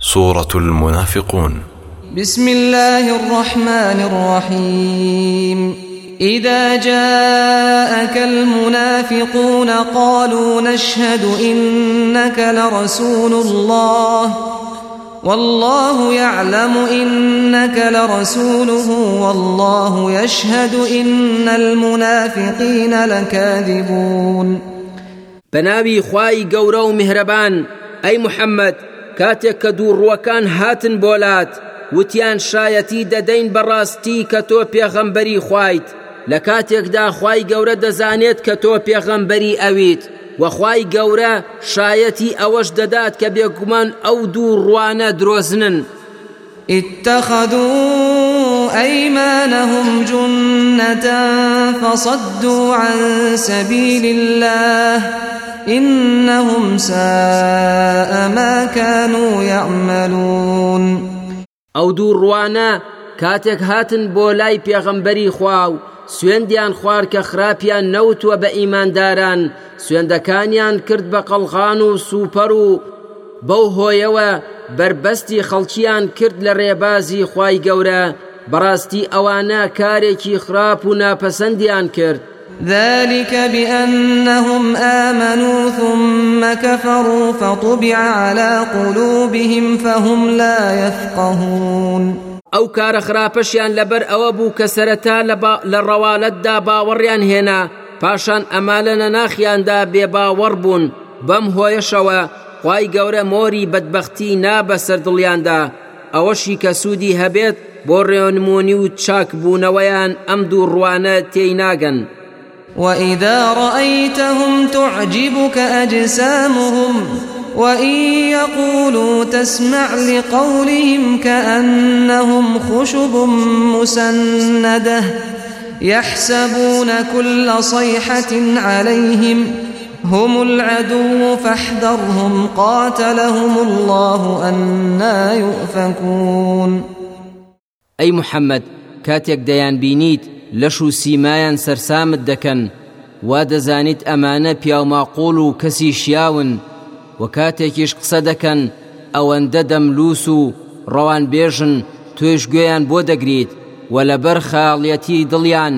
سورة المنافقون. بسم الله الرحمن الرحيم. إذا جاءك المنافقون قالوا نشهد إنك لرسول الله. والله يعلم إنك لرسوله. والله يشهد إن المنافقين لكاذبون. بناوي خواي قورو مهربان. أي محمد کاتێک کە دووڕووەکان هاتن بۆلات وتیان شایەتی دەدەین بەڕاستی کە تۆ پێغەمبەری خوایت. لە کاتێکدا خی گەورە دەزانێت کە تۆ پێغەمبەری ئەویت. وەخوای گەورە شایەتی ئەوەش دەدات کە بێگومان ئەو دوو ڕوانە درۆزنن. اتخذوا أيمانهم جنة فصدوا عن سبيل الله. إنهم ساء ما كانوا يعملون. ئەو دوو ڕوانە کاتێک هاتن بۆ لای پێغەمبەری خوا و سوێندیان خوار کە خراپیان نەوتوە بە ئیمانداران سوێندەکانیان کرد بە قەڵغان و سوپەر و بەو هۆیەوە بربەستی خەڵکیان کرد لە ڕێبازی خوای گەورە بەڕاستی ئەوانە کارێکی خراپ و ناپەسەندیان کرد. ذلك بأنهم آمنوا ثم كفروا فطبع على قلوبهم فهم لا يفقهون. ئەو کارە خراپەشیان لەبەر ئەوە بوو کە سەرەتا لە ڕەوالەتدا باوەڕیان هێنا پاشان ئەمالە لە ناخیاندا بێ باوەڕ بوون بەم هۆیشەوە خی گەورە مۆری بەدبختی نا بە سەردڵیاندا ئەوەشی کە سوودی هەبێت بۆ ڕێنمونی و چاک بوونەوەیان ئەم دوو ڕوانە وإذا رأيتهم تعجبك أجسامهم وإن يقولوا تسمع لقولهم كأنهم خشب مسندة يحسبون كل صيحة عليهم هم العدو فاحذرهم قاتلهم الله أنا يؤفكون ئەی محمد كاتيك ديان بينيت لەش و سیمایان سەرسامت دەکەن وا دەزانیت ئەمانە پیاوماقۆڵ و کەسی شیاون و کاتێکیش قسە دەکەن ئەوەندە دەملووس و ڕەوان بێژن توێش گوێیان بۆ دەگریت و لەبەر خاڵەتی دڵیان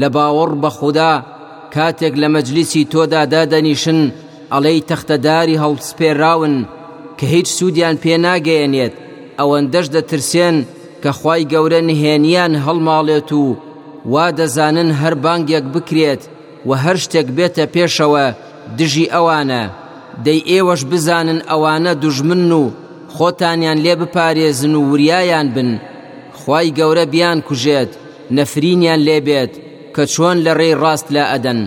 لە باوەڕ بە خوددا کاتێک لە مەجلیسی تۆدا دادەنیشن ئەڵەی تەختەداری هەڵسپێراون کە هیچ سوودیان پێ ناگەیەنێت ئەوەندەش دەترسێن کە خی گەورە نهێنیان هەڵماڵێت و وا دەزانن هەر بانگێک بکرێت و هەر شتێک بێتە پێشەوە دژی ئەوانە. دەی ئێوەش بزانن ئەوانە دوژمن و خۆتانیان لێ بپارێزن و وریایان بن. خی گەورە بیان کوژێت نەفرینیان لێبێت کە چۆن لە ڕێی ڕاست لا ئەدەن.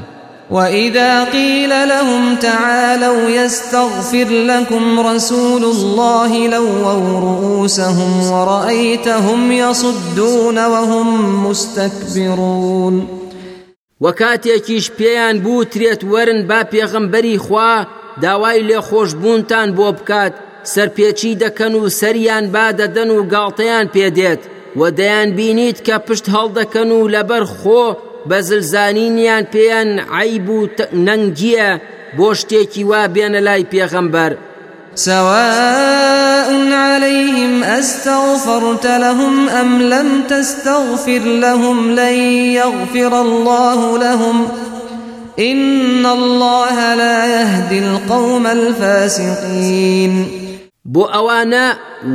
وإذا قيل لهم تعالوا يستغفر لكم رسول الله لووا رؤوسهم ورأيتهم يصدون وهم مستكبرون. وەکاتێکیش پێیان بوترێت وەرن با پێغەمبەری خوا داوای لێ خۆشببوونتان بۆ بکات. سەرپێچی دەکەن و سەریان با دەدەن و گاڵتەیان پێدێت. و دەیان بینیت کە پشت هەڵدەکەن و لەبەر خۆ بە زلزانینیان پێیان عیب و نەنگیە بۆ شتێکی وا بێنە لای پێغەمبەر. سواء عليهم أستغفرت لهم أم لم تستغفر لهم لن يغفر الله لهم. إن الله لا يهدي القوم الفاسقين. بۆ ئەوانە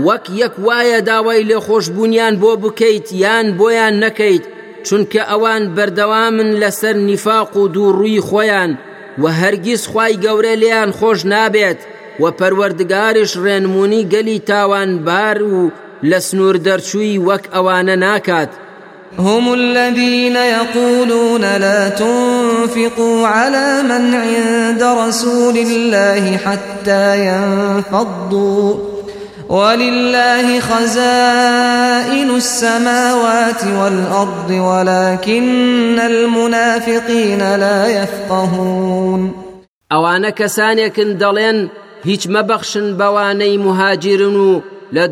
وەک یەک وایە داوای لێ خۆشببوونیان بۆ بکەیت یان بۆیان نەکەیت. چونکە ئەوان بەردەوامن لەسەر نیفاق و دووڕووی خۆیان و هەرگیز خی گەورە لیان خۆش نابێت و پەروەردگارش ڕێنمونی گەلی تاوانبار و لە سنوور دەرچووی وەک ئەوانە ناکات. هم الذين يقولون لا تنفقوا على من عند رسول الله حتى ينفضوا ولله خزائن السماوات والأرض ولكن المنافقين لا يفقهون. ئەوانە کەسانێکن دەڵێن هیچ مەبەخشن بەوانەی مهاجرن و لە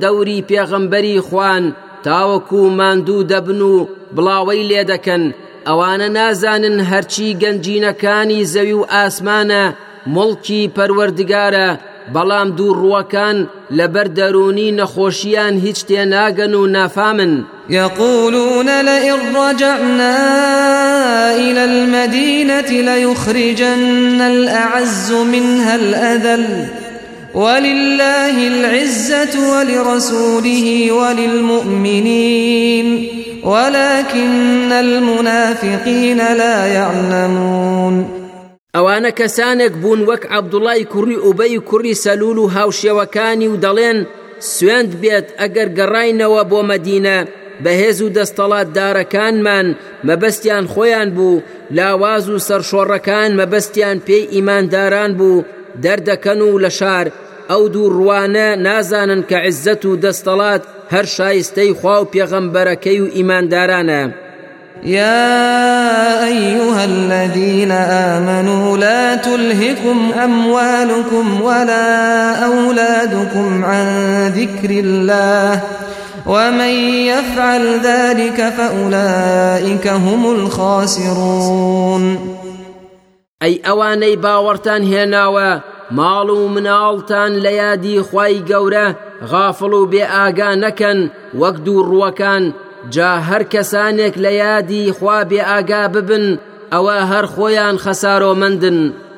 خوان تاوەکو ماندوو دەبن و بڵاوەی لێ دەکەن ئەوانە نازانن هەرچی گەنجینەکانی زەوی و ئاسمانە مڵکی بەڵام ڕووەکان لەبەر دەرونی نەخۆشییان هیچ تێناگەن و نافامن. يقولون لئن رجعنا إلى المدينة ليخرجن الأعز منها الأذل ولله العزة ولرسوله وللمؤمنين ولكن المنافقين لا يعلمون. ئەوانە کەسانێک بوون وەک عەبدوڵای کوڕی ئوبەی کوڕی سەلول و هاوشێوەکانی و دەڵێن سوێند بێت ئەگەر گەڕاینەوە بۆ مەدینە بەهێز و دەستەڵات دارەکانمان مەبەستیان خۆیان بوو لاواز و سەرشۆڕەکان مەبەستیان پێی ئیمانداران بوو دەردەکەن و لە شار ئەو دوو ڕوانە نازانن کە عزت و دەستەڵات هەر شایستەی خوا و پێغەمبەرەکەی و ئیماندارانە. يا أيها الذين آمنوا لا تلهكم أموالكم ولا أولادكم عن ذكر الله ومن يفعل ذلك فأولئك هم الخاسرون. أي أواني باورتان هێناوە ماڵ و مناڵتان لە یادی خی گەورە غافڵ و بێ ئاگا جا هەر کەسانێک لە یادی خوا بێ ئاگا ببن ئەوە هەر خۆیان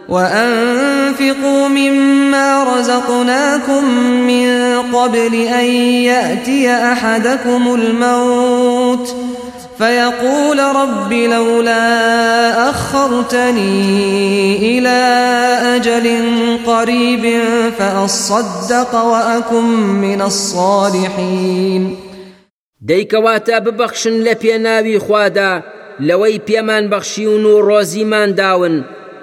وأنفقوا مما رزقناكم من قبل أن يأتي أحدكم الموت. فيقول رب لولا أخرتني إلى أجل قريب فأصدق وأكن من الصالحين. دەیکەواتە ببەخشن لە پێناوی خوادا لەوەی پێمان بەخشیون و ڕۆزیمان داون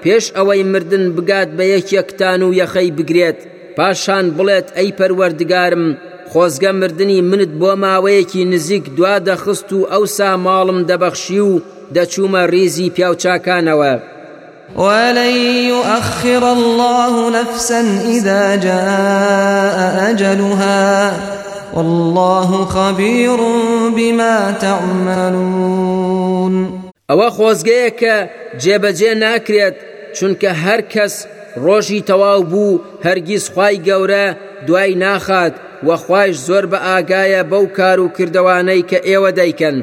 پێش ئەوەی مردن بگات بە یەکێکتان و یەخەی بگرێت پاشان بڵێت ئەی پەروەردگارم خۆزگە مردنی منت بۆ ماوەیەکی نزیک دوا دەخست و ئەوسا ماڵم دەبەخشی و دەچوومە ریزی پیاوچاکانەوە. ولن يؤخر الله نفسا إذا جاء أجلها والله خبير بما تعملون. ئەوە خۆزگەیە کە جێبەجێ ناکرێت چونکە هەر کەس ڕۆژی تەواو بوو هەرگیز خی گەورە دوای ناخات وەخوایش زۆر بە ئاگایە بەو کار و کردوانەی کە ئێوە دەیکەن.